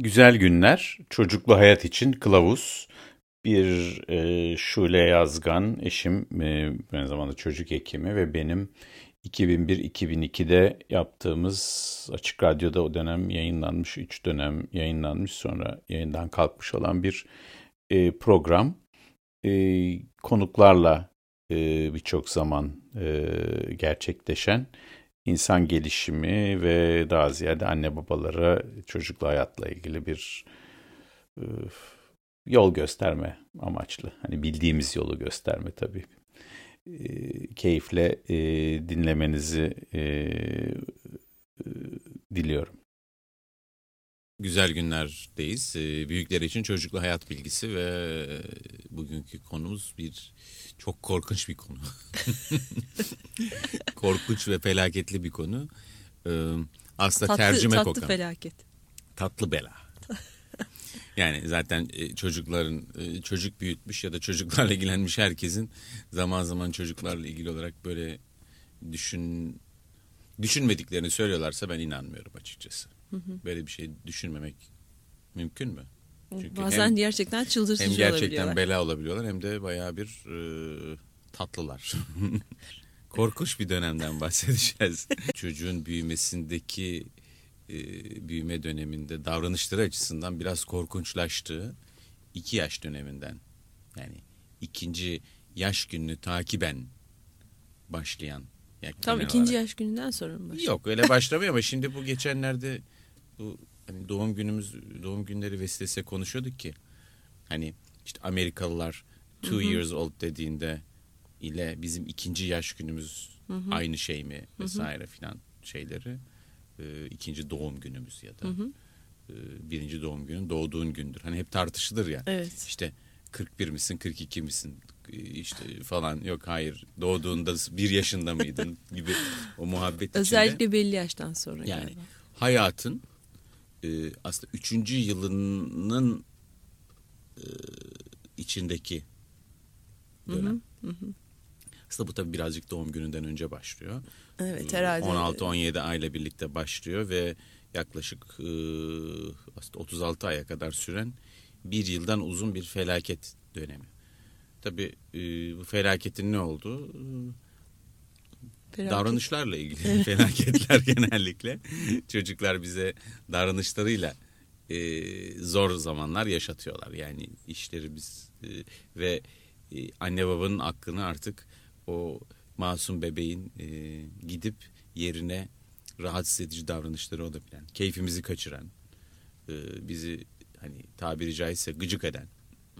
Güzel Günler, Çocuklu Hayat için Kılavuz. Bir e, Şule Yazgan, eşim, e, aynı zamanda çocuk hekimi ve benim 2001-2002'de yaptığımız Açık Radyo'da o dönem yayınlanmış, 3 dönem yayınlanmış sonra yayından kalkmış olan bir e, program. E, konuklarla e, birçok zaman e, gerçekleşen insan gelişimi ve daha ziyade anne babalara çocuklu hayatla ilgili bir e, yol gösterme amaçlı. Hani bildiğimiz yolu gösterme tabii. E, keyifle e, dinlemenizi e, e, diliyorum. Güzel günlerdeyiz. E, büyükler için çocuklu hayat bilgisi ve bugünkü konumuz bir çok korkunç bir konu. korkunç ve felaketli bir konu. Ee, aslında tatlı, tercüme tatlı kokan. felaket. Tatlı bela. yani zaten e, çocukların e, çocuk büyütmüş ya da çocuklarla ilgilenmiş herkesin zaman zaman çocuklarla ilgili olarak böyle düşün düşünmediklerini söylüyorlarsa ben inanmıyorum açıkçası. Hı hı. Böyle bir şey düşünmemek mümkün mü? Çünkü Bazen hem, gerçekten çıldırtıcı Hem gerçekten bela olabiliyorlar hem de bayağı bir e, tatlılar. Korkunç bir dönemden bahsedeceğiz. Çocuğun büyümesindeki e, büyüme döneminde davranışları açısından biraz korkunçlaştığı iki yaş döneminden yani ikinci yaş gününü takiben başlayan. Tam ikinci olarak. yaş gününden sonra mı başlıyor? Yok öyle başlamıyor ama şimdi bu geçenlerde bu hani doğum günümüz doğum günleri vesilesiyle konuşuyorduk ki hani işte Amerikalılar two Hı-hı. years old dediğinde ile bizim ikinci yaş günümüz Hı-hı. aynı şey mi vesaire filan şeyleri e, ikinci doğum günümüz ya da e, birinci doğum günün doğduğun gündür. Hani hep tartışılır ya. Evet. İşte 41 misin 42 misin işte falan yok hayır doğduğunda bir yaşında mıydın gibi o muhabbet Özellikle içinde. belli yaştan sonra yani galiba. hayatın e, aslında üçüncü yılının e, içindeki dönem. Hı hı, hı. Aslında bu tabii birazcık doğum gününden önce başlıyor. Evet herhalde. 16-17 ayla birlikte başlıyor ve yaklaşık e, aslında 36 aya kadar süren bir yıldan uzun bir felaket dönemi. Tabii e, bu felaketin ne olduğu Felaket. Davranışlarla ilgili felaketler genellikle. Çocuklar bize davranışlarıyla e, zor zamanlar yaşatıyorlar. Yani işlerimiz e, ve e, anne babanın aklını artık o masum bebeğin e, gidip yerine rahatsız edici davranışları olabilen, keyfimizi kaçıran, e, bizi hani tabiri caizse gıcık eden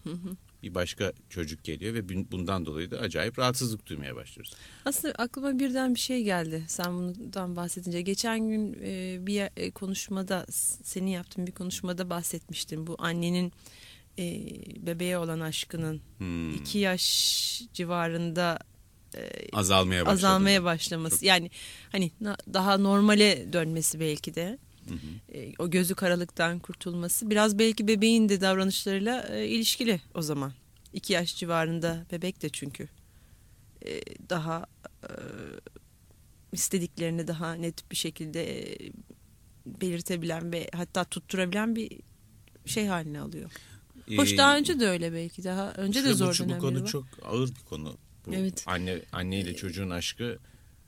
hı hı bir başka çocuk geliyor ve bundan dolayı da acayip rahatsızlık duymaya başlıyoruz. Aslında aklıma birden bir şey geldi sen bundan bahsedince. Geçen gün e, bir e, konuşmada senin yaptığın bir konuşmada bahsetmiştin. Bu annenin e, bebeğe olan aşkının hmm. iki yaş civarında azalmaya başladı. azalmaya başlaması. Çok... Yani hani daha normale dönmesi belki de. Hı hı. E, o gözü karalıktan kurtulması biraz belki bebeğin de davranışlarıyla e, ilişkili o zaman. İki yaş civarında bebek de çünkü e, daha e, istediklerini daha net bir şekilde e, belirtebilen ve hatta tutturabilen bir şey haline alıyor. Hoş daha önce de öyle belki daha önce de zor var. Bu konu çok ağır bir konu. Bu evet. Anne anne ile çocuğun aşkı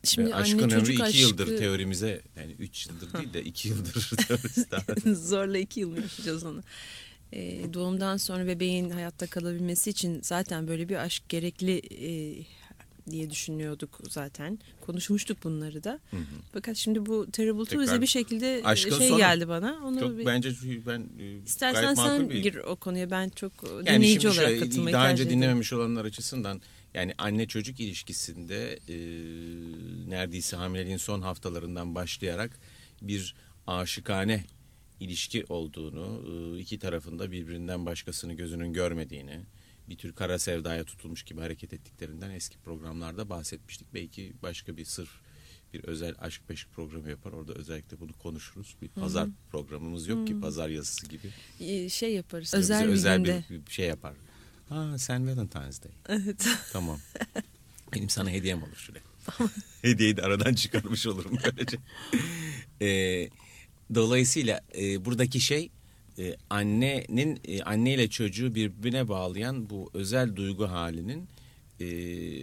Şimdi aşkın anne, ömrü iki aşkı... yıldır teorimize yani üç yıldır değil de iki yıldır Zorla iki yıl mı yapacağız onu? Ee, doğumdan sonra bebeğin hayatta kalabilmesi için zaten böyle bir aşk gerekli e, diye düşünüyorduk zaten. Konuşmuştuk bunları da. Hı hı. Fakat şimdi bu Terrible Tuesday bir şekilde Aşkın şey sonu. geldi bana. Onu çok bir... bence ben e, İstersen sen bir... gir o konuya. Ben çok yani dinleyici olarak şey, katılmayı Daha önce dinlememiş olanlar açısından yani anne çocuk ilişkisinde e, neredeyse hamileliğin son haftalarından başlayarak bir aşıkane ilişki olduğunu, e, iki tarafında birbirinden başkasını gözünün görmediğini, bir tür kara sevdaya tutulmuş gibi hareket ettiklerinden eski programlarda bahsetmiştik. Belki başka bir sırf bir özel aşk peşik programı yapar. Orada özellikle bunu konuşuruz. Bir pazar Hı-hı. programımız yok Hı-hı. ki pazar yazısı gibi. Şey yaparız. Özel, bir özel günde. bir şey yapar. Ha sen Valentine's Day. Evet. Tamam. Benim sana hediyem olur şöyle. Hediyeyi de aradan çıkarmış olurum böylece. Ee, dolayısıyla e, buradaki şey e, annenin e, anne ile çocuğu birbirine bağlayan bu özel duygu halinin e,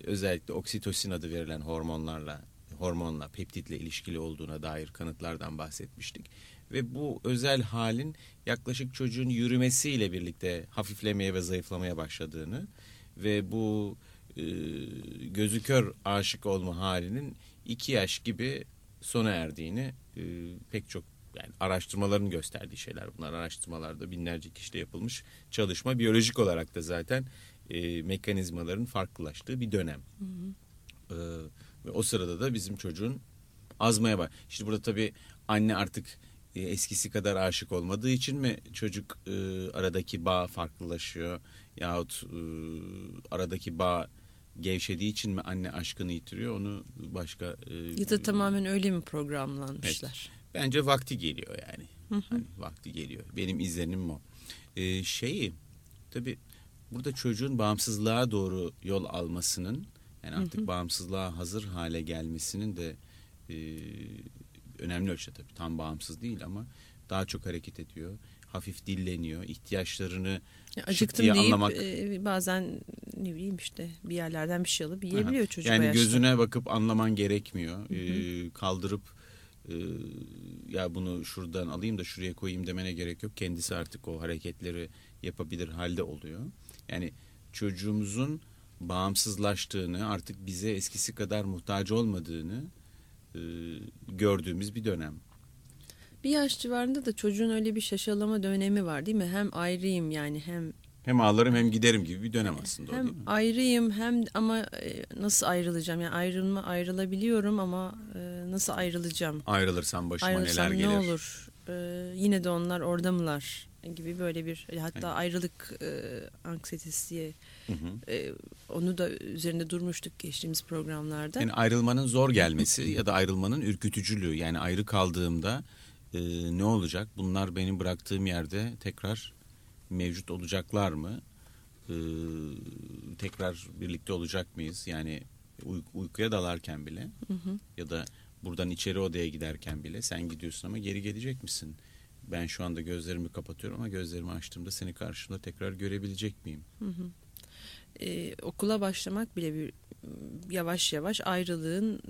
özellikle oksitosin adı verilen hormonlarla hormonla peptitle ilişkili olduğuna dair kanıtlardan bahsetmiştik ve bu özel halin yaklaşık çocuğun yürümesiyle birlikte hafiflemeye ve zayıflamaya başladığını ve bu e, gözü kör aşık olma halinin iki yaş gibi sona erdiğini e, pek çok yani araştırmaların gösterdiği şeyler bunlar. Araştırmalarda binlerce kişide yapılmış çalışma biyolojik olarak da zaten e, mekanizmaların farklılaştığı bir dönem. Hı hı. E, ve o sırada da bizim çocuğun azmaya var. İşte burada tabii anne artık eskisi kadar aşık olmadığı için mi çocuk e, aradaki bağ farklılaşıyor yahut e, aradaki bağ gevşediği için mi anne aşkını yitiriyor onu başka e, ya da tamamen öyle mi programlanmışlar? Evet. Bence vakti geliyor yani. Hı hı. Hani vakti geliyor. Benim izlenimim o. Ee, şeyi tabii burada çocuğun bağımsızlığa doğru yol almasının yani artık hı hı. bağımsızlığa hazır hale gelmesinin de e, önemli ölçüde tabii tam bağımsız değil ama daha çok hareket ediyor. Hafif dilleniyor. ihtiyaçlarını ya acıktım deyip anlamak... e, bazen ne bileyim işte bir yerlerden bir şey alıp yiyebiliyor Aha. çocuk Yani gözüne bakıp anlaman gerekmiyor. Hı hı. E, kaldırıp e, ya bunu şuradan alayım da şuraya koyayım demene gerek yok. Kendisi artık o hareketleri yapabilir halde oluyor. Yani çocuğumuzun bağımsızlaştığını artık bize eskisi kadar muhtaç olmadığını gördüğümüz bir dönem. Bir yaş civarında da çocuğun öyle bir şaşalama dönemi var değil mi? Hem ayrıyım yani hem hem ağlarım hem giderim gibi bir dönem aslında hem o değil mi? ayrıyım hem ama e, nasıl ayrılacağım? Yani ayrılma ayrılabiliyorum ama e, nasıl ayrılacağım? Ayrılırsam başıma Ayrılsam neler gelir? ne olur? E, yine de onlar orada mılar? Gibi böyle bir hatta evet. ayrılık e, anksiyetesi diye hı hı. E, onu da üzerinde durmuştuk geçtiğimiz programlarda. Yani ayrılmanın zor gelmesi ya da ayrılmanın ürkütücülüğü yani ayrı kaldığımda e, ne olacak? Bunlar benim bıraktığım yerde tekrar mevcut olacaklar mı? Ee, tekrar birlikte olacak mıyız? Yani uy- uykuya dalarken bile hı hı. ya da buradan içeri odaya giderken bile sen gidiyorsun ama geri gelecek misin? Ben şu anda gözlerimi kapatıyorum ama gözlerimi açtığımda seni karşımda tekrar görebilecek miyim? Hı hı. Ee, okula başlamak bile bir yavaş yavaş ayrılığın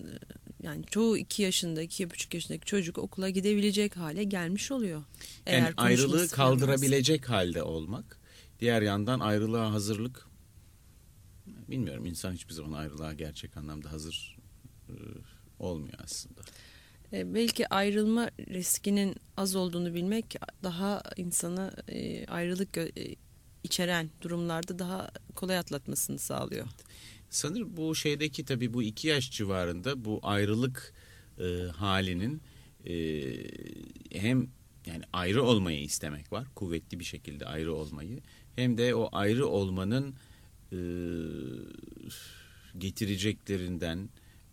yani çoğu iki yaşında, iki buçuk yaşındaki çocuk okula gidebilecek hale gelmiş oluyor. Eğer yani ayrılığı kaldırabilecek halde olmak. Diğer yandan ayrılığa hazırlık. Bilmiyorum insan hiçbir zaman ayrılığa gerçek anlamda hazır e, olmuyor aslında. E, belki ayrılma riskinin az olduğunu bilmek daha insanı e, ayrılık e, içeren durumlarda daha kolay atlatmasını sağlıyor. Sanırım bu şeydeki tabii bu iki yaş civarında bu ayrılık e, halinin e, hem yani ayrı olmayı istemek var. Kuvvetli bir şekilde ayrı olmayı. Hem de o ayrı olmanın e, getireceklerinden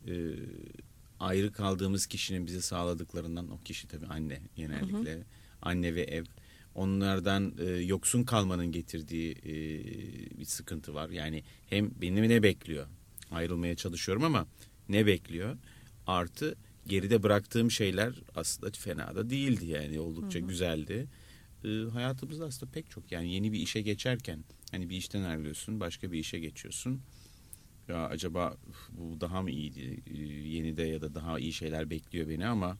e, ayrı kaldığımız kişinin bize sağladıklarından o kişi tabii anne genellikle. Hı hı. Anne ve ev onlardan e, yoksun kalmanın getirdiği e, bir sıkıntı var. Yani hem beni ne bekliyor? Ayrılmaya çalışıyorum ama ne bekliyor? Artı geride bıraktığım şeyler aslında fena da değildi yani oldukça hı hı. güzeldi. E, hayatımızda aslında pek çok yani yeni bir işe geçerken hani bir işten ayrılıyorsun başka bir işe geçiyorsun. Ya acaba bu daha mı iyiydi? E, yeni de ya da daha iyi şeyler bekliyor beni ama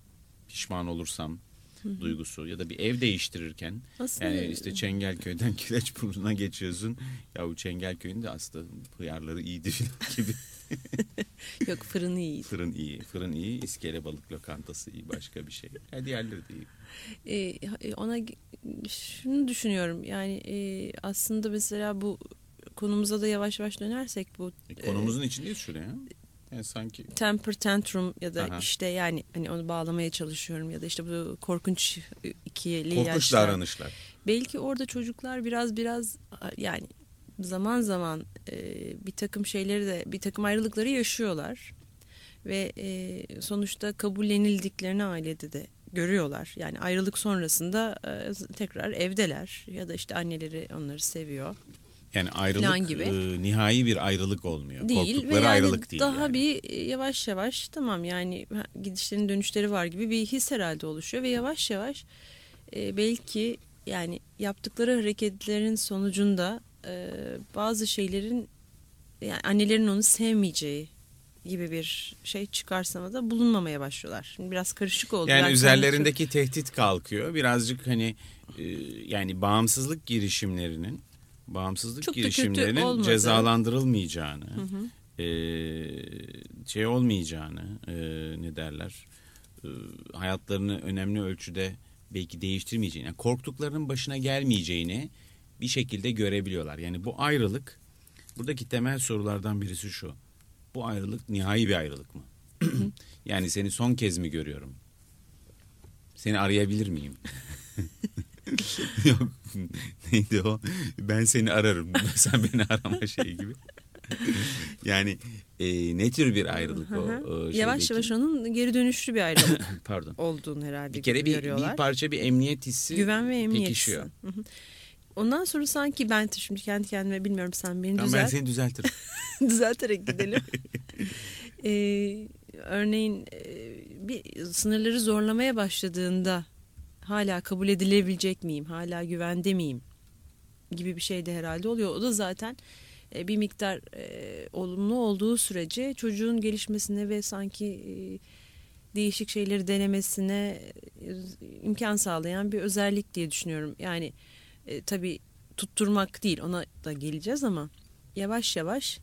pişman olursam Hı-hı. duygusu ya da bir ev değiştirirken aslında... yani işte Çengelköy'den Kireçburnu'na geçiyorsun. Ya bu Çengelköy'ün de aslında hıyarları iyiydi gibi. Yok fırını iyi. Fırın iyi. Fırın iyi. İskele balık lokantası iyi. Başka bir şey. Ya diğerleri de iyi. Ee, ona şunu düşünüyorum. Yani e, aslında mesela bu konumuza da yavaş yavaş dönersek bu. E, konumuzun e, içindeyiz şuraya. Yani sanki temper tantrum ya da Aha. işte yani hani onu bağlamaya çalışıyorum ya da işte bu korkunç ikili korkunç yaşlar. davranışlar. Belki orada çocuklar biraz biraz yani zaman zaman e, bir takım şeyleri de bir takım ayrılıkları yaşıyorlar ve e, sonuçta kabullenildiklerini ailede de görüyorlar. Yani ayrılık sonrasında e, tekrar evdeler ya da işte anneleri onları seviyor. Yani ayrılık gibi. E, nihai bir ayrılık olmuyor. Değil Korktukları ve yani ayrılık değil. Daha yani. bir e, yavaş yavaş tamam yani gidişlerin dönüşleri var gibi bir his herhalde oluşuyor ve yavaş yavaş e, belki yani yaptıkları hareketlerin sonucunda e, bazı şeylerin yani annelerin onu sevmeyeceği gibi bir şey çıkarsama da bulunmamaya başlıyorlar. Şimdi biraz karışık oldu. Yani üzerlerindeki tehdit kalkıyor. Birazcık hani e, yani bağımsızlık girişimlerinin bağımsızlık Çok girişimlerinin cezalandırılmayacağını, Hı hı. e, şey olmayacağını, e, ne derler, e, hayatlarını önemli ölçüde belki değiştirmeyeceğini, yani korktuklarının başına gelmeyeceğini bir şekilde görebiliyorlar. Yani bu ayrılık, buradaki temel sorulardan birisi şu. Bu ayrılık nihai bir ayrılık mı? yani seni son kez mi görüyorum? Seni arayabilir miyim? Yok. Neydi o? Ben seni ararım. Sen beni arama şey gibi. yani e, ne tür bir ayrılık o? O Yavaş şeydeki? yavaş onun geri dönüşlü bir ayrılık Pardon. olduğunu herhalde Bir kere bir, görüyorlar. bir parça bir emniyet hissi Güven ve emniyet pekişiyor. hissi. Ondan sonra sanki ben şimdi kendi kendime bilmiyorum sen beni Tamam, ben düzelt. seni düzeltirim. düzelterek gidelim. Ee, örneğin e, bir sınırları zorlamaya başladığında hala kabul edilebilecek miyim? Hala güvende miyim? gibi bir şey de herhalde oluyor. O da zaten e, bir miktar e, olumlu olduğu sürece çocuğun gelişmesine ve sanki e, değişik şeyleri denemesine imkan sağlayan bir özellik diye düşünüyorum. Yani e, tabii tutturmak değil ona da geleceğiz ama yavaş yavaş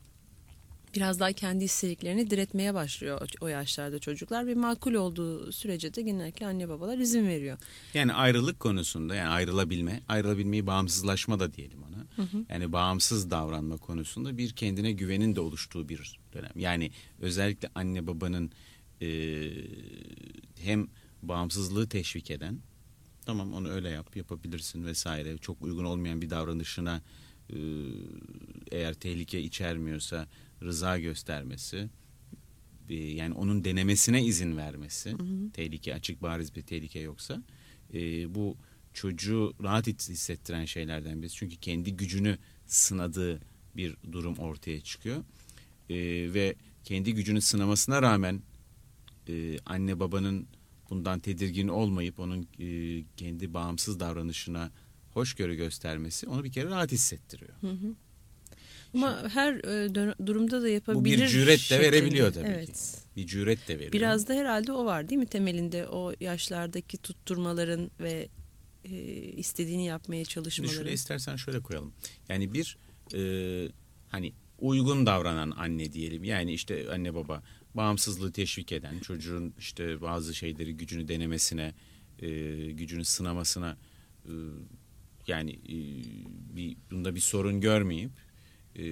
biraz daha kendi istediklerini diretmeye başlıyor o- yaşlarda çocuklar ve makul olduğu sürece de genellikle anne babalar izin veriyor. Yani ayrılık konusunda yani ayrılabilme, ayrılabilmeyi bağımsızlaşma da diyelim ona. Yani bağımsız davranma konusunda bir kendine güvenin de oluştuğu bir dönem. Yani özellikle anne babanın e, hem bağımsızlığı teşvik eden, tamam onu öyle yap, yapabilirsin vesaire. Çok uygun olmayan bir davranışına e, eğer tehlike içermiyorsa rıza göstermesi, e, yani onun denemesine izin vermesi, tehlike açık bariz bir tehlike yoksa e, bu çocuğu rahat hissettiren şeylerden birisi. Çünkü kendi gücünü sınadığı bir durum ortaya çıkıyor E, ve kendi gücünü sınamasına rağmen e, anne babanın bundan tedirgin olmayıp onun e, kendi bağımsız davranışına hoşgörü göstermesi onu bir kere rahat hissettiriyor. Ama her e, durumda da yapabilir. Bu bir cüret de verebiliyor tabii evet. ki. Bir cüret de veriyor. Biraz da herhalde o var değil mi temelinde o yaşlardaki tutturmaların ve e, istediğini yapmaya Şimdi çalışmaların. şuraya istersen şöyle koyalım. Yani bir e, hani uygun davranan anne diyelim. Yani işte anne baba bağımsızlığı teşvik eden çocuğun işte bazı şeyleri gücünü denemesine, e, gücünü sınamasına e, yani e, bir bunda bir sorun görmeyip e,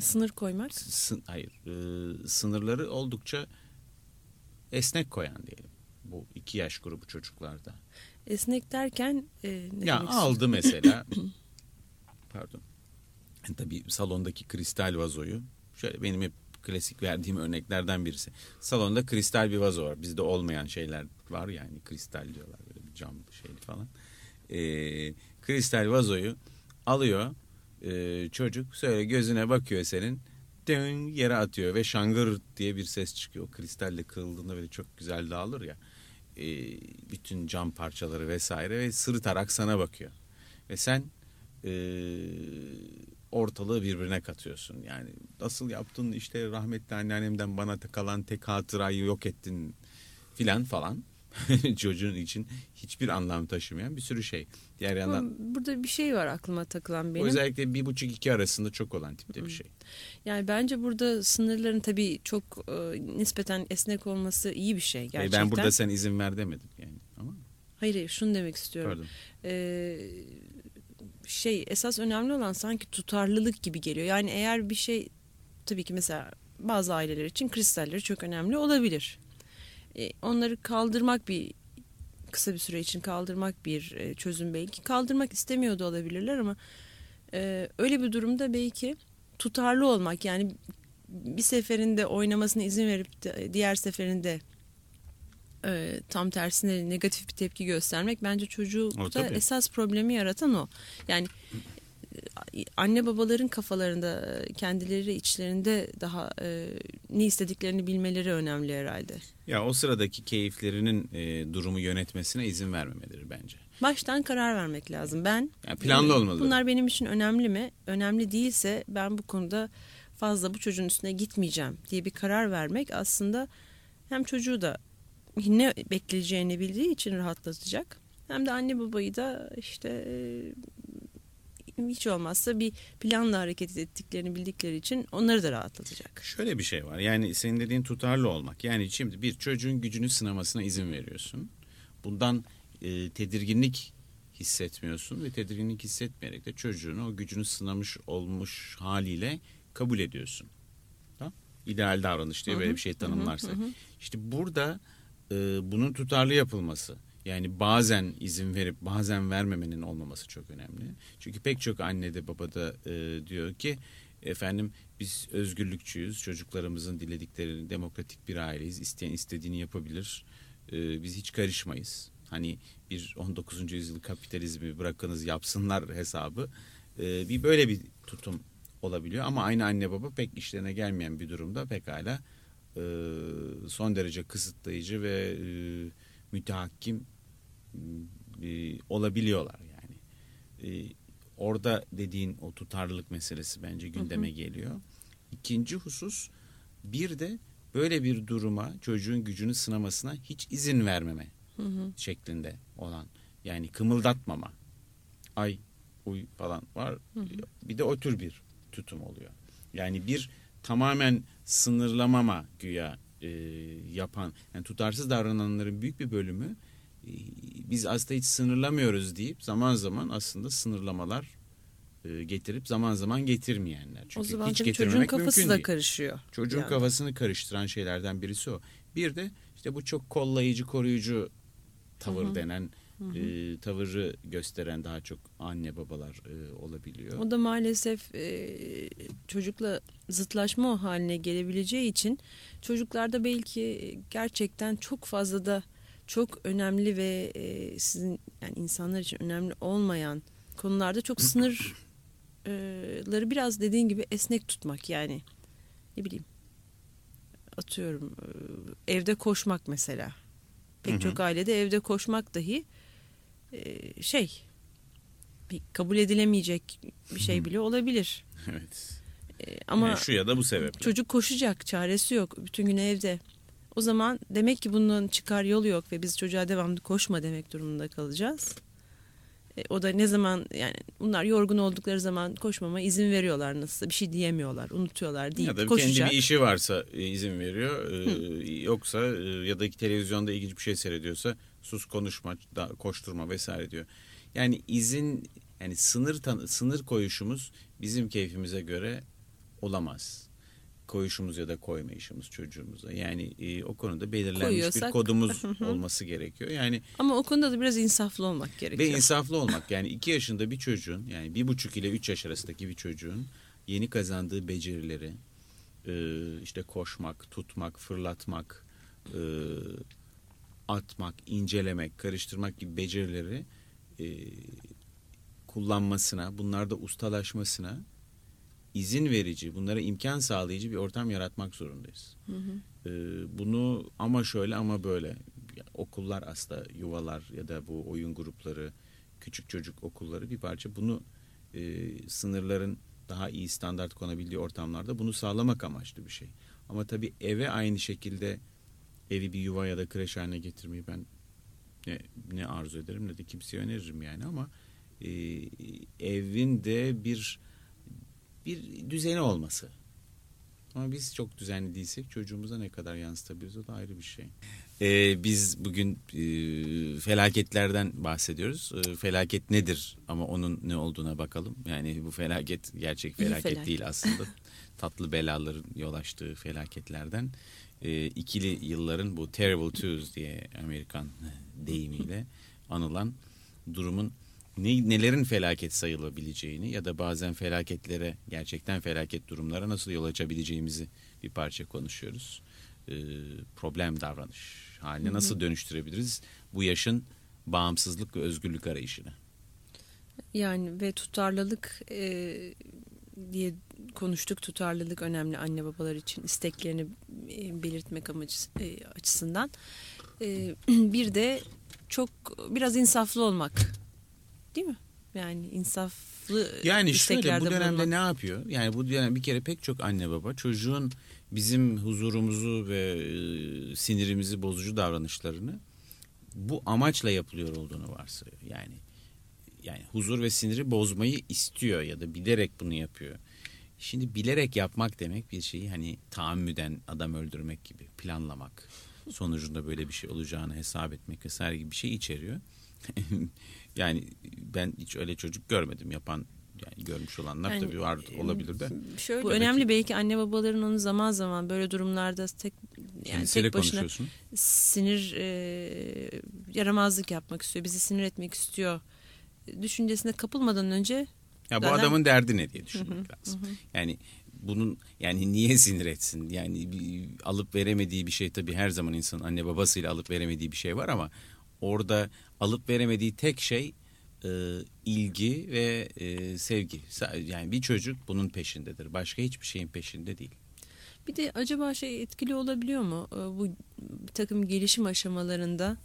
Sınır koymak. sın- hayır e, sınırları oldukça esnek koyan diyelim. Bu iki yaş grubu çocuklarda. Esnek derken e, ne Ya aldı mesela. Pardon. Yani Tabii salondaki kristal vazoyu. Şöyle benim hep klasik verdiğim örneklerden birisi. Salonda kristal bir vazo var. Bizde olmayan şeyler var yani kristal diyorlar böyle bir cam şey falan. Ee, kristal vazoyu alıyor ee, çocuk şöyle gözüne bakıyor senin dön yere atıyor ve şangır diye bir ses çıkıyor. O kristalle kırıldığında böyle çok güzel dağılır ya. Ee, bütün cam parçaları vesaire ve sırıtarak sana bakıyor. Ve sen ee, ortalığı birbirine katıyorsun. Yani nasıl yaptın işte rahmetli anneannemden bana kalan tek hatırayı yok ettin filan falan. Çocuğun için hiçbir anlam taşımayan bir sürü şey. Diğer yandan Ama Burada bir şey var aklıma takılan benim. özellikle bir buçuk iki arasında çok olan tipte bir şey. Yani bence burada sınırların tabii çok e, nispeten esnek olması iyi bir şey gerçekten. Ben burada sen izin ver demedim yani. Ama Hayır hayır şunu demek istiyorum. pardon. Ee, şey esas önemli olan sanki tutarlılık gibi geliyor. Yani eğer bir şey tabii ki mesela bazı aileler için kristalleri çok önemli olabilir. Ee, onları kaldırmak bir kısa bir süre için kaldırmak bir e, çözüm belki. Kaldırmak istemiyor da olabilirler ama e, öyle bir durumda belki tutarlı olmak yani bir seferinde oynamasına izin verip de, diğer seferinde e, tam tersine negatif bir tepki göstermek bence O çocukta tabii. esas problemi yaratan o. Yani e, anne babaların kafalarında e, kendileri içlerinde daha e, ne istediklerini bilmeleri önemli herhalde. Ya o sıradaki keyiflerinin e, durumu yönetmesine izin vermemeleri bence. Baştan karar vermek lazım. Ben yani planlı olmalı. Bunlar benim için önemli mi? Önemli değilse ben bu konuda fazla bu çocuğun üstüne gitmeyeceğim diye bir karar vermek aslında hem çocuğu da ne bekleyeceğini bildiği için rahatlatacak. Hem de anne babayı da işte hiç olmazsa bir planla hareket ettiklerini bildikleri için onları da rahatlatacak. Şöyle bir şey var yani senin dediğin tutarlı olmak. Yani şimdi bir çocuğun gücünü sınamasına izin veriyorsun. Bundan e, tedirginlik hissetmiyorsun ve tedirginlik hissetmeyerek de çocuğunu o gücünü sınamış olmuş haliyle kabul ediyorsun. Tamam? İdeal davranış diye böyle bir şey tanımlarsak. İşte burada e, bunun tutarlı yapılması yani bazen izin verip bazen vermemenin olmaması çok önemli. Çünkü pek çok anne de baba da e, diyor ki efendim biz özgürlükçüyüz. Çocuklarımızın dilediklerini demokratik bir aileyiz. İsteyen istediğini yapabilir. E, biz hiç karışmayız. Hani bir 19. yüzyıl kapitalizmi bırakınız yapsınlar hesabı. E, bir böyle bir tutum olabiliyor ama aynı anne baba pek işlerine gelmeyen bir durumda pekala e, son derece kısıtlayıcı ve e, mütehakkim e, olabiliyorlar yani. E, orada dediğin o tutarlılık meselesi bence gündeme hı hı. geliyor. İkinci husus bir de böyle bir duruma çocuğun gücünü sınamasına hiç izin vermeme hı hı. şeklinde olan yani kımıldatmama ay uy falan var hı hı. bir de o tür bir tutum oluyor. Yani bir tamamen sınırlamama güya e, yapan yani tutarsız davrananların büyük bir bölümü e, biz aslında hiç sınırlamıyoruz deyip zaman zaman aslında sınırlamalar e, getirip zaman zaman getirmeyenler. Çünkü o zaman hiç çocuğun kafası da değil. karışıyor. Çocuğun yani. kafasını karıştıran şeylerden birisi o. Bir de işte bu çok kollayıcı, koruyucu tavır Hı-hı. denen E, tavırı gösteren daha çok anne babalar e, olabiliyor. O da maalesef e, çocukla zıtlaşma haline gelebileceği için çocuklarda belki gerçekten çok fazla da çok önemli ve e, sizin yani insanlar için önemli olmayan konularda çok sınırları biraz dediğin gibi esnek tutmak yani ne bileyim atıyorum evde koşmak mesela pek hı hı. çok ailede evde koşmak dahi e, şey bir kabul edilemeyecek bir şey bile olabilir. Evet. Ama yani şu ya da bu sebeple. Çocuk koşacak, çaresi yok. Bütün gün evde. O zaman demek ki bunun çıkar yolu yok ve biz çocuğa devamlı koşma demek durumunda kalacağız. E, o da ne zaman yani bunlar yorgun oldukları zaman koşmama izin veriyorlar nasılsa bir şey diyemiyorlar unutuyorlar değil ya da koşacak. kendi bir işi varsa e, izin veriyor e, yoksa e, ya da televizyonda ilginç bir şey seyrediyorsa sus konuşma da, koşturma vesaire diyor. Yani izin yani sınır sınır koyuşumuz bizim keyfimize göre olamaz koyuşumuz ya da koymayışımız çocuğumuza. Yani e, o konuda belirlenmiş Koyuyorsak... bir kodumuz olması gerekiyor. Yani ama o konuda da biraz insaflı olmak gerekiyor. Ve insaflı olmak yani iki yaşında bir çocuğun yani bir buçuk ile üç yaş arasındaki bir çocuğun yeni kazandığı becerileri e, işte koşmak, tutmak, fırlatmak, e, atmak, incelemek, karıştırmak gibi becerileri e, kullanmasına, bunlarda ustalaşmasına izin verici, bunlara imkan sağlayıcı bir ortam yaratmak zorundayız. Hı hı. Ee, bunu ama şöyle ama böyle okullar aslında yuvalar ya da bu oyun grupları, küçük çocuk okulları bir parça bunu e, sınırların daha iyi standart konabildiği ortamlarda bunu sağlamak amaçlı bir şey. Ama tabii eve aynı şekilde evi bir yuva ya da kreş haline getirmeyi ben ne, ne arzu ederim ne de kimseye öneririm yani ama e, evin de bir bir düzeni olması. Ama biz çok düzenli değilsek çocuğumuza ne kadar yansıtabiliriz o da ayrı bir şey. Ee, biz bugün e, felaketlerden bahsediyoruz. E, felaket nedir ama onun ne olduğuna bakalım. Yani bu felaket gerçek felaket, felaket. değil aslında. Tatlı belaların yol açtığı felaketlerden. E, ikili yılların bu terrible twos diye Amerikan deyimiyle anılan durumun ne, nelerin felaket sayılabileceğini ya da bazen felaketlere gerçekten felaket durumlara nasıl yol açabileceğimizi bir parça konuşuyoruz. Ee, problem davranış haline nasıl dönüştürebiliriz bu yaşın bağımsızlık ve özgürlük arayışını. Yani ve tutarlılık e, diye konuştuk. Tutarlılık önemli anne babalar için isteklerini e, belirtmek amacı, e, açısından. E, bir de çok biraz insaflı olmak değil mi? Yani insaflı Yani şöyle bu dönemde bulunmak. ne yapıyor? Yani bu dönem bir kere pek çok anne baba çocuğun bizim huzurumuzu ve sinirimizi bozucu davranışlarını bu amaçla yapılıyor olduğunu varsayıyor. Yani yani huzur ve siniri bozmayı istiyor ya da bilerek bunu yapıyor. Şimdi bilerek yapmak demek bir şeyi hani tahammüden adam öldürmek gibi planlamak. Sonucunda böyle bir şey olacağını hesap etmek vesaire gibi bir şey içeriyor. yani ben hiç öyle çocuk görmedim yapan yani görmüş olanlar Yani, tabii var olabilir de. Şöyle, bu önemli ki. belki anne babaların onu zaman zaman böyle durumlarda tek yani tek başına konuşuyorsun. sinir e, yaramazlık yapmak istiyor, bizi sinir etmek istiyor düşüncesine kapılmadan önce Ya bu Zaten- adamın derdi ne diye düşünmek lazım. Yani bunun yani niye sinir etsin? Yani bir, alıp veremediği bir şey tabii her zaman insanın anne babasıyla alıp veremediği bir şey var ama orada alıp veremediği tek şey e, ilgi ve e, sevgi. Yani bir çocuk bunun peşindedir. Başka hiçbir şeyin peşinde değil. Bir de acaba şey etkili olabiliyor mu? Ee, Bu bir takım gelişim aşamalarında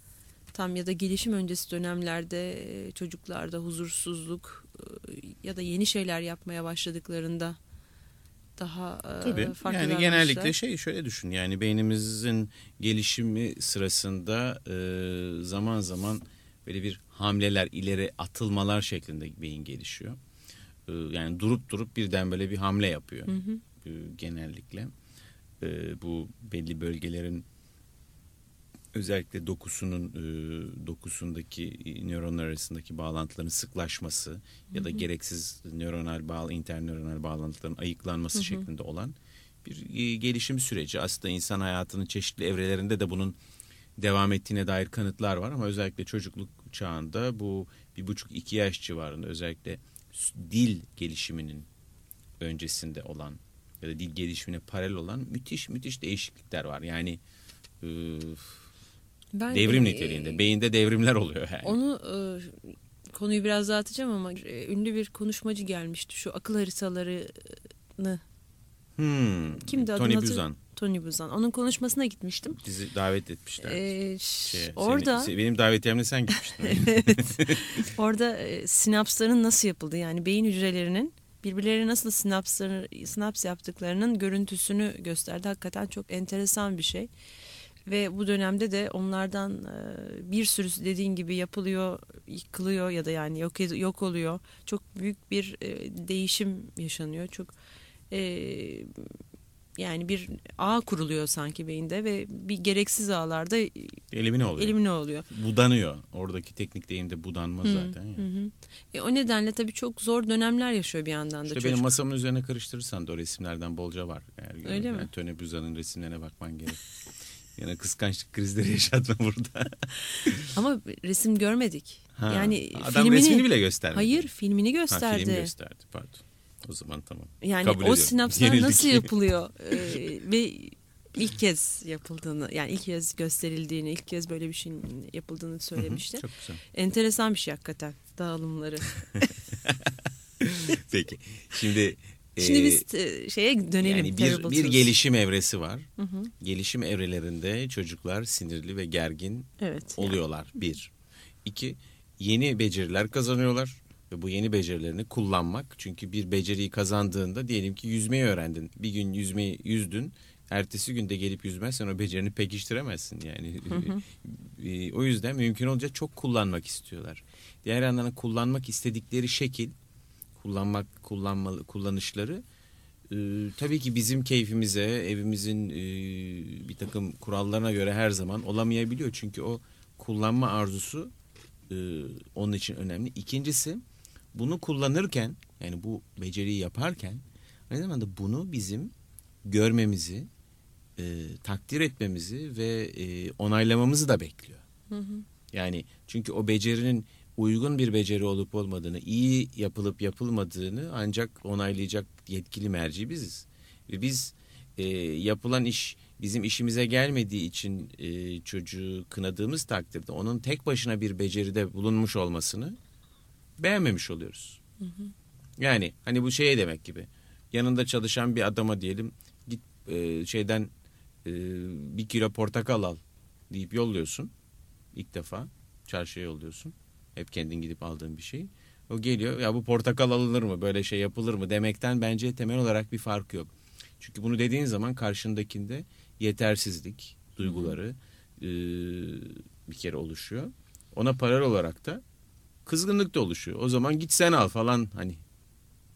tam ya da gelişim öncesi dönemlerde çocuklarda huzursuzluk ya da yeni şeyler yapmaya başladıklarında daha Tabii. farklı yani genellikle şey şöyle düşün. Yani beynimizin gelişimi sırasında zaman zaman böyle bir hamleler, ileri atılmalar şeklinde beyin gelişiyor. Yani durup durup birden böyle bir hamle yapıyor. Hı hı. Genellikle. Bu belli bölgelerin özellikle dokusunun e, dokusundaki nöronlar arasındaki bağlantıların sıklaşması ya da gereksiz nöronal bağ internöronal bağlantıların ayıklanması şeklinde olan bir e, gelişim süreci. Aslında insan hayatının çeşitli evrelerinde de bunun devam ettiğine dair kanıtlar var ama özellikle çocukluk çağında bu bir buçuk iki yaş civarında özellikle dil gelişiminin öncesinde olan ya da dil gelişimine paralel olan müthiş müthiş değişiklikler var. Yani e, Ben, devrim e, niteliğinde. Beyinde devrimler oluyor yani. Onu e, konuyu biraz dağıtacağım ama e, ünlü bir konuşmacı gelmişti. Şu akıl haritalarını Hmm. kimdi Tony Buzan Tony Buzan. Onun konuşmasına gitmiştim. bizi davet etmişler. Ee, Şeye, orada seni- benim davetiyemle sen gitmiştin. evet. Orada e, sinapsların nasıl yapıldığı yani beyin hücrelerinin birbirlerine nasıl sinapsları, sinaps yaptıklarının görüntüsünü gösterdi. Hakikaten çok enteresan bir şey. Ve bu dönemde de onlardan e, bir sürüsü dediğin gibi yapılıyor, yıkılıyor ya da yani yok yok oluyor. Çok büyük bir e, değişim yaşanıyor. Çok e, yani bir ağ kuruluyor sanki beyinde ve bir gereksiz ağlarda Elimine oluyor. elimine oluyor. Budanıyor. Oradaki teknik deyimde budanma Hı, zaten. Yani. Hı hı. E, o nedenle tabii çok zor dönemler yaşıyor bir yandan da İşte çocuk. benim masamın üzerine karıştırırsan da o resimlerden bolca var. Eğer Öyle mi? yani Tony Buzan'ın resimlerine bakman gerek. Yine kıskançlık krizleri yaşatma burada. Ama resim görmedik. Ha, Yani Adam filmini resmini bile göstermedi. Hayır, filmini Ha, gösterdi. film gösterdi pardon. O zaman tamam. yani Kabul o ediyorum. sinapslar Yenildik. nasıl yapılıyor e, ve ilk kez yapıldığını yani ilk kez gösterildiğini, ilk kez böyle bir şeyin yapıldığını söylemişti. Çok güzel. Enteresan bir şey hakikaten dağılımları. Peki. Şimdi Şimdi biz e, şeye dönelim. yani bir, bir gelişim evresi var. Hı hı. Gelişim evrelerinde çocuklar sinirli ve gergin Evet. oluyorlar. Bir. İki, yeni beceriler kazanıyorlar. Ve bu yeni becerilerini kullanmak. Çünkü bir beceriyi kazandığında diyelim ki yüzmeyi öğrendin. Bir gün yüzmeyi yüzdün. Ertesi günde gelip yüzmezsen o becerini pekiştiremezsin yani. E, o yüzden mümkün olunca çok kullanmak istiyorlar. Diğer yandan da kullanmak istedikleri şekil, kullanmak kullanmalı kullanışları e, tabii ki bizim keyfimize, evimizin e, bir takım kurallarına göre her zaman olamayabiliyor. Çünkü o kullanma arzusu e, onun için önemli. İkincisi bunu kullanırken yani bu beceriyi yaparken aynı zamanda bunu bizim görmemizi, e, takdir etmemizi ve e, onaylamamızı da bekliyor. Hı hı. Yani çünkü o becerinin uygun bir beceri olup olmadığını, iyi yapılıp yapılmadığını ancak onaylayacak yetkili merci biziz. Ve biz e, yapılan iş bizim işimize gelmediği için e, çocuğu kınadığımız takdirde onun tek başına bir beceride bulunmuş olmasını beğenmemiş oluyoruz. Yani hani bu şey demek gibi. Yanında çalışan bir adama diyelim git e, şeyden e, bir kilo portakal al deyip yolluyorsun ilk defa çarşıya yolluyorsun. Hep kendin gidip aldığın bir şey. O geliyor ya bu portakal alınır mı böyle şey yapılır mı demekten bence temel olarak bir fark yok. Çünkü bunu dediğin zaman karşındakinde yetersizlik duyguları e, bir kere oluşuyor. Ona paralel olarak da kızgınlık da oluşuyor. O zaman git sen al falan hani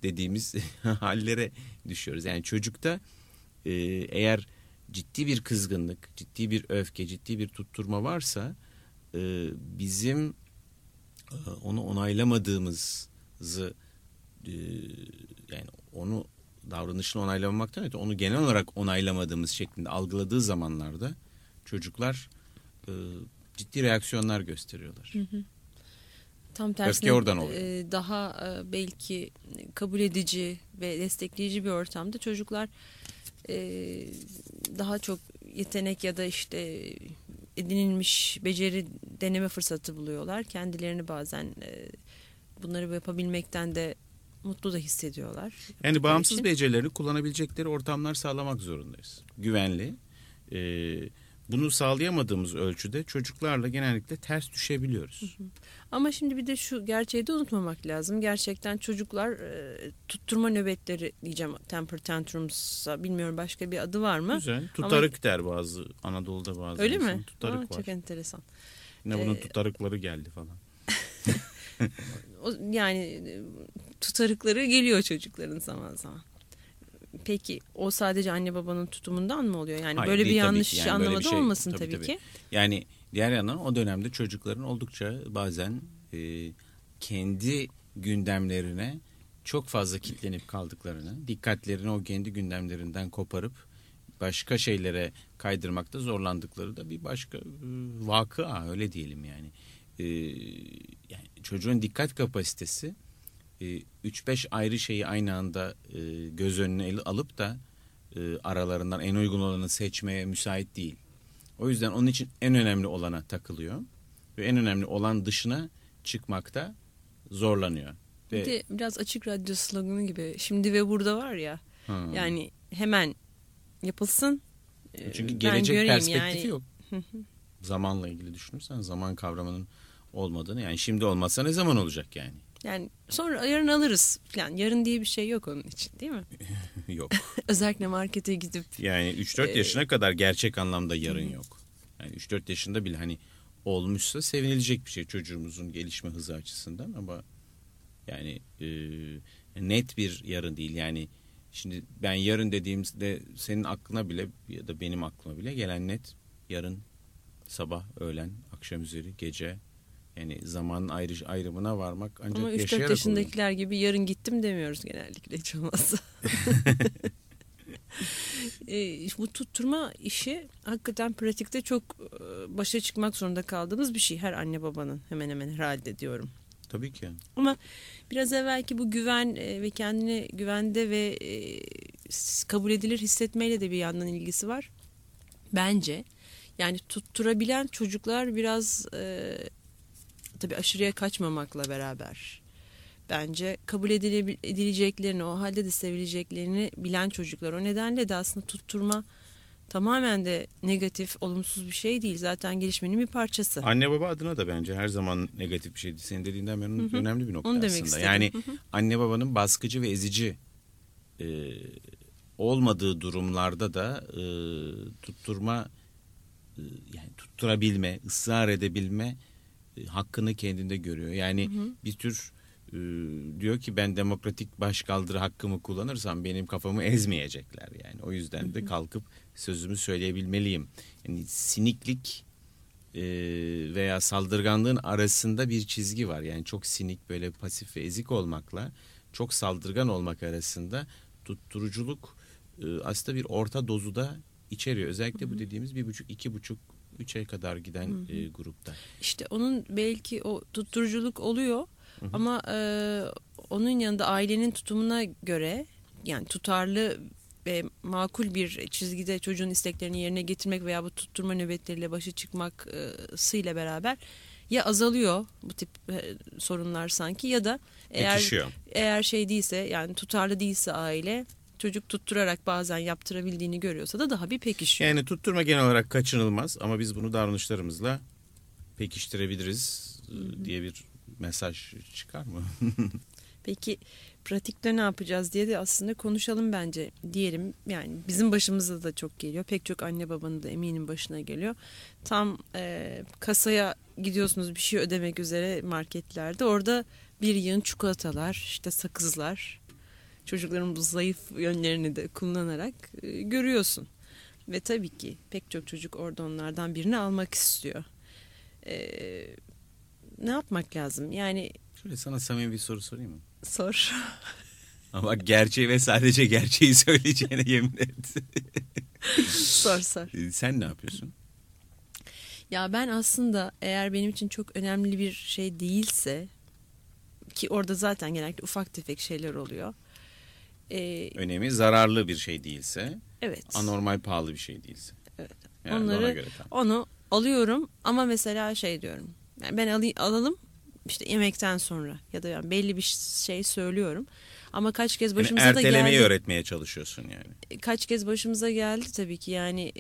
dediğimiz hallere düşüyoruz. Yani çocukta e, eğer ciddi bir kızgınlık, ciddi bir öfke, ciddi bir tutturma varsa e, bizim onu onaylamadığımızı e, yani onu davranışını onaylamamaktan öte onu genel olarak onaylamadığımız şeklinde algıladığı zamanlarda çocuklar e, ciddi reaksiyonlar gösteriyorlar. Hı hı. Tam tersine oradan oluyor. e, daha e, belki kabul edici ve destekleyici bir ortamda çocuklar e, daha çok yetenek ya da işte edinilmiş beceri deneme fırsatı buluyorlar. Kendilerini bazen e, bunları yapabilmekten de mutlu da hissediyorlar. Yani bağımsız için. becerileri kullanabilecekleri ortamlar sağlamak zorundayız. Güvenli. E, bunu sağlayamadığımız ölçüde çocuklarla genellikle ters düşebiliyoruz. Hı hı. Ama şimdi bir de şu gerçeği de unutmamak lazım. Gerçekten çocuklar e, tutturma nöbetleri diyeceğim temper tantrums'a bilmiyorum başka bir adı var mı? Güzel. Tutarık Ama... der bazı Anadolu'da bazı. Öyle mi? Tutarık Aa, var. Çok enteresan. Yine bunun ee... tutarıkları geldi falan. yani tutarıkları geliyor çocukların zaman zaman. Peki o sadece anne babanın tutumundan mı oluyor? Yani Hayır, böyle bir yanlış yani anlamada şey, olmasın tabii, tabii, tabii ki. Yani diğer yandan o dönemde çocukların oldukça bazen e, kendi gündemlerine çok fazla kitlenip kaldıklarını, dikkatlerini o kendi gündemlerinden koparıp başka şeylere kaydırmakta zorlandıkları da bir başka e, vakıa öyle diyelim yani. E, yani çocuğun dikkat kapasitesi 3-5 e, ayrı şeyi aynı anda e, göz önüne alıp da e, aralarından en uygun olanı seçmeye müsait değil. O yüzden onun için en önemli olana takılıyor ve en önemli olan dışına çıkmakta zorlanıyor. Bir de biraz açık radyo sloganı gibi şimdi ve burada var ya hmm. yani hemen yapılsın. Çünkü gelecek perspektifi yani. yok. Zamanla ilgili düşünürsen zaman kavramının olmadığını yani şimdi olmazsa ne zaman olacak yani? Yani sonra yarın alırız falan. Yarın diye bir şey yok onun için değil mi? yok. Özellikle markete gidip. Yani 3-4 e, yaşına kadar gerçek anlamda yarın yok. Yani 3-4 yaşında bile hani olmuşsa sevinilecek bir şey çocuğumuzun gelişme hızı açısından ama yani e, net bir yarın değil. Yani şimdi ben yarın dediğimde senin aklına bile ya da benim aklıma bile gelen net yarın sabah, öğlen, akşam üzeri, gece yani zaman ayrı, ayrımına varmak ancak Ama 3-4 yaşındakiler olur. gibi yarın gittim demiyoruz genellikle hiç olmazsa. e, bu tutturma işi hakikaten pratikte çok e, başa çıkmak zorunda kaldığımız bir şey. Her anne babanın hemen hemen herhalde diyorum. Tabii ki. Ama biraz evvelki bu güven e, ve kendini güvende ve e, kabul edilir hissetmeyle de bir yandan ilgisi var. Bence yani tutturabilen çocuklar biraz e, tabii aşırıya kaçmamakla beraber bence kabul edileceklerini o halde de sevileceklerini bilen çocuklar. O nedenle de aslında tutturma tamamen de negatif, olumsuz bir şey değil. Zaten gelişmenin bir parçası. Anne baba adına da bence her zaman negatif bir şeydi. Senin dediğinden beri hı hı. önemli bir nokta Onu aslında. İstedim. yani anne babanın baskıcı ve ezici e, olmadığı durumlarda da e, tutturma e, yani tutturabilme, ısrar edebilme e, hakkını kendinde görüyor. Yani hı hı. bir tür e, diyor ki ben demokratik başkaldırı hakkımı kullanırsam benim kafamı ezmeyecekler yani. O yüzden de kalkıp sözümü söyleyebilmeliyim. Yani siniklik e, veya saldırganlığın arasında bir çizgi var. Yani çok sinik böyle pasif ve ezik olmakla çok saldırgan olmak arasında tutturuculuk e, aslında bir orta dozu da içeriyor. Özellikle bu dediğimiz bir buçuk iki buçuk 3'e kadar giden hı hı. E, grupta. İşte onun belki o tutturuculuk oluyor hı hı. ama e, onun yanında ailenin tutumuna göre yani tutarlı ve makul bir çizgide çocuğun isteklerini yerine getirmek veya bu tutturma nöbetleriyle başa çıkmasıyla beraber ya azalıyor bu tip e, sorunlar sanki ya da eğer Yetişiyor. eğer şey değilse yani tutarlı değilse aile çocuk tutturarak bazen yaptırabildiğini görüyorsa da daha bir pekişiyor. Yani tutturma genel olarak kaçınılmaz ama biz bunu davranışlarımızla pekiştirebiliriz Hı-hı. diye bir mesaj çıkar mı? Peki pratikte ne yapacağız diye de aslında konuşalım bence diyelim. Yani bizim başımıza da çok geliyor. Pek çok anne babanın da eminim başına geliyor. Tam e, kasaya gidiyorsunuz bir şey ödemek üzere marketlerde. Orada bir yığın çikolatalar, işte sakızlar, çocukların bu zayıf yönlerini de kullanarak e, görüyorsun. Ve tabii ki pek çok çocuk orada onlardan birini almak istiyor. E, ne yapmak lazım? Yani Şöyle sana samimi bir soru sorayım mı? sor. Ama gerçeği ve sadece gerçeği söyleyeceğine yemin et. sor sor. Ee, Sen ne yapıyorsun? Ya ben aslında eğer benim için çok önemli bir şey değilse ki orada zaten genellikle ufak tefek şeyler oluyor. Ee, Önemi zararlı bir şey değilse, evet. anormal pahalı bir şey değilse. Evet. Yani Onları- ona göre tamam. Onu alıyorum ama mesela şey diyorum. Yani ben alayım, alalım işte yemekten sonra ya da yani belli bir şey söylüyorum. Ama kaç kez Yani başımıza da ertelemeyi geldi. öğretmeye çalışıyorsun yani. Kaç kez başımıza geldi tabii ki yani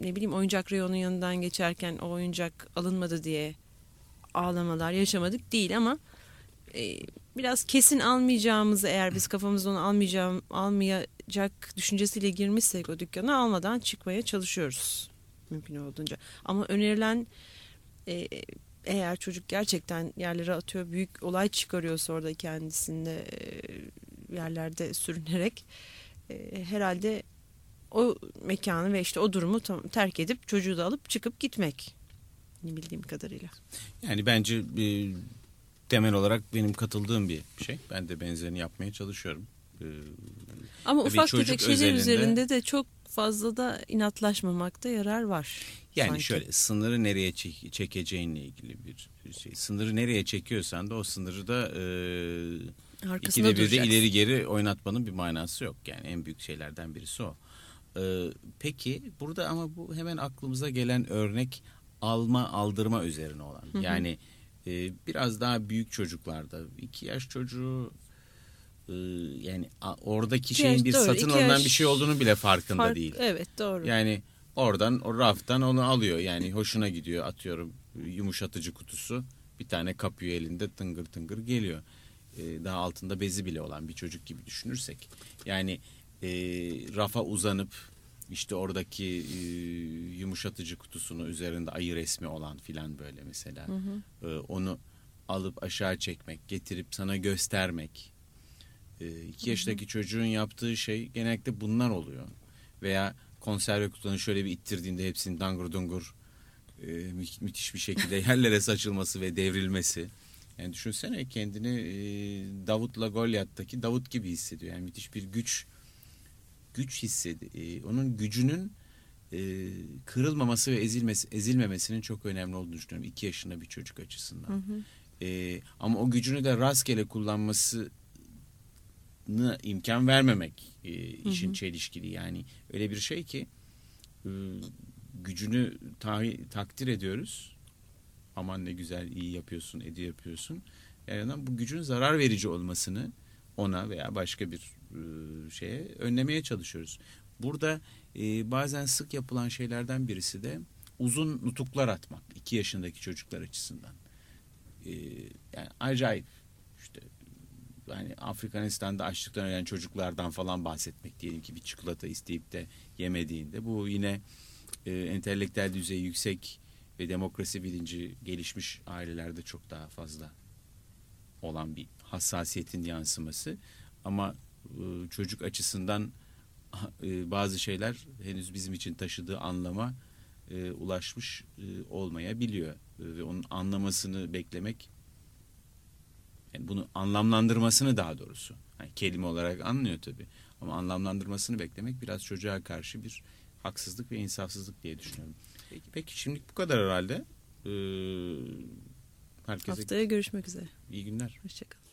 ne bileyim oyuncak reyonun yanından geçerken o oyuncak alınmadı diye ağlamalar yaşamadık değil ama e, biraz kesin almayacağımızı eğer biz kafamızda onu almayacağım almayacak düşüncesiyle girmişsek o dükkana almadan çıkmaya çalışıyoruz mümkün olduğunca. Ama önerilen e, eğer çocuk gerçekten yerlere atıyor büyük olay çıkarıyorsa orada kendisinde yerlerde sürünerek herhalde o mekanı ve işte o durumu tam, terk edip çocuğu da alıp çıkıp gitmek bildiğim kadarıyla. Yani bence e, temel olarak benim katıldığım bir şey. Ben de benzerini yapmaya çalışıyorum. Ee, Ama Tabii ufak çocuk tefek şeyler özelinde- üzerinde de çok fazla da inatlaşmamakta yarar var. Yani sanki. şöyle sınırı nereye çek- çekeceğinle ilgili bir şey. Sınırı nereye çekiyorsan da o sınırı da e, Arkasında ikide bir de ileri geri oynatmanın bir manası yok. Yani en büyük şeylerden birisi o. Ee, peki burada ama bu hemen aklımıza gelen örnek alma aldırma üzerine olan. hı. Yani e, biraz daha büyük çocuklarda iki yaş çocuğu e, yani a- oradaki şeyin bir doğru, satın iki alınan bir şey olduğunu bile farkında Fark- değil. Evet doğru. Yani oradan o raftan onu alıyor. Yani hoşuna gidiyor atıyorum yumuşatıcı kutusu. Bir tane kapıyor elinde tıngır tıngır geliyor. Ee, daha altında bezi bile olan bir çocuk gibi düşünürsek. Yani e, rafa uzanıp işte oradaki e, yumuşatıcı kutusunu üzerinde ayı resmi olan filan böyle mesela. Ee, onu alıp aşağı çekmek, getirip sana göstermek. Ee, iki yaşındaki çocuğun yaptığı şey genellikle bunlar oluyor. Veya konserve kutularını şöyle bir ittirdiğinde hepsinin dangur dungur e, mü- müthiş bir şekilde yerlere saçılması ve devrilmesi. Yani düşünsene kendini e, Davut'la Golyat'taki Davut gibi hissediyor. Yani müthiş bir güç güç hissedi. e, onun gücünün e, kırılmaması ve ezilmesi, ezilmemesinin çok önemli olduğunu düşünüyorum. iki yaşında bir çocuk açısından. Hı hı. E, ama o gücünü de rastgele kullanmasını imkan vermemek e, işin Hı hı. çelişkili. Yani öyle bir şey ki e, gücünü tahi, takdir ediyoruz. Aman ne güzel iyi yapıyorsun, edi yapıyorsun. Yani bu gücün zarar verici olmasını ona veya başka bir e, şeye önlemeye çalışıyoruz. Burada e, bazen sık yapılan şeylerden birisi de uzun nutuklar atmak. iki yaşındaki çocuklar açısından. E, yani acayip yani Afrikanistan'da açlıktan ölen çocuklardan falan bahsetmek diyelim ki bir çikolata isteyip de yemediğinde bu yine e, entelektüel düzeyi yüksek ve demokrasi bilinci gelişmiş ailelerde çok daha fazla olan bir hassasiyetin yansıması. Ama e, çocuk açısından e, bazı şeyler henüz bizim için taşıdığı anlama e, ulaşmış e, olmayabiliyor. E, ve onun anlamasını beklemek yani bunu anlamlandırmasını daha doğrusu yani kelime olarak anlıyor tabii ama anlamlandırmasını beklemek biraz çocuğa karşı bir haksızlık ve insafsızlık diye düşünüyorum. Peki, peki şimdilik bu kadar herhalde. Ee, herkese Haftaya görüşmek üzere. iyi günler. Hoşçakalın.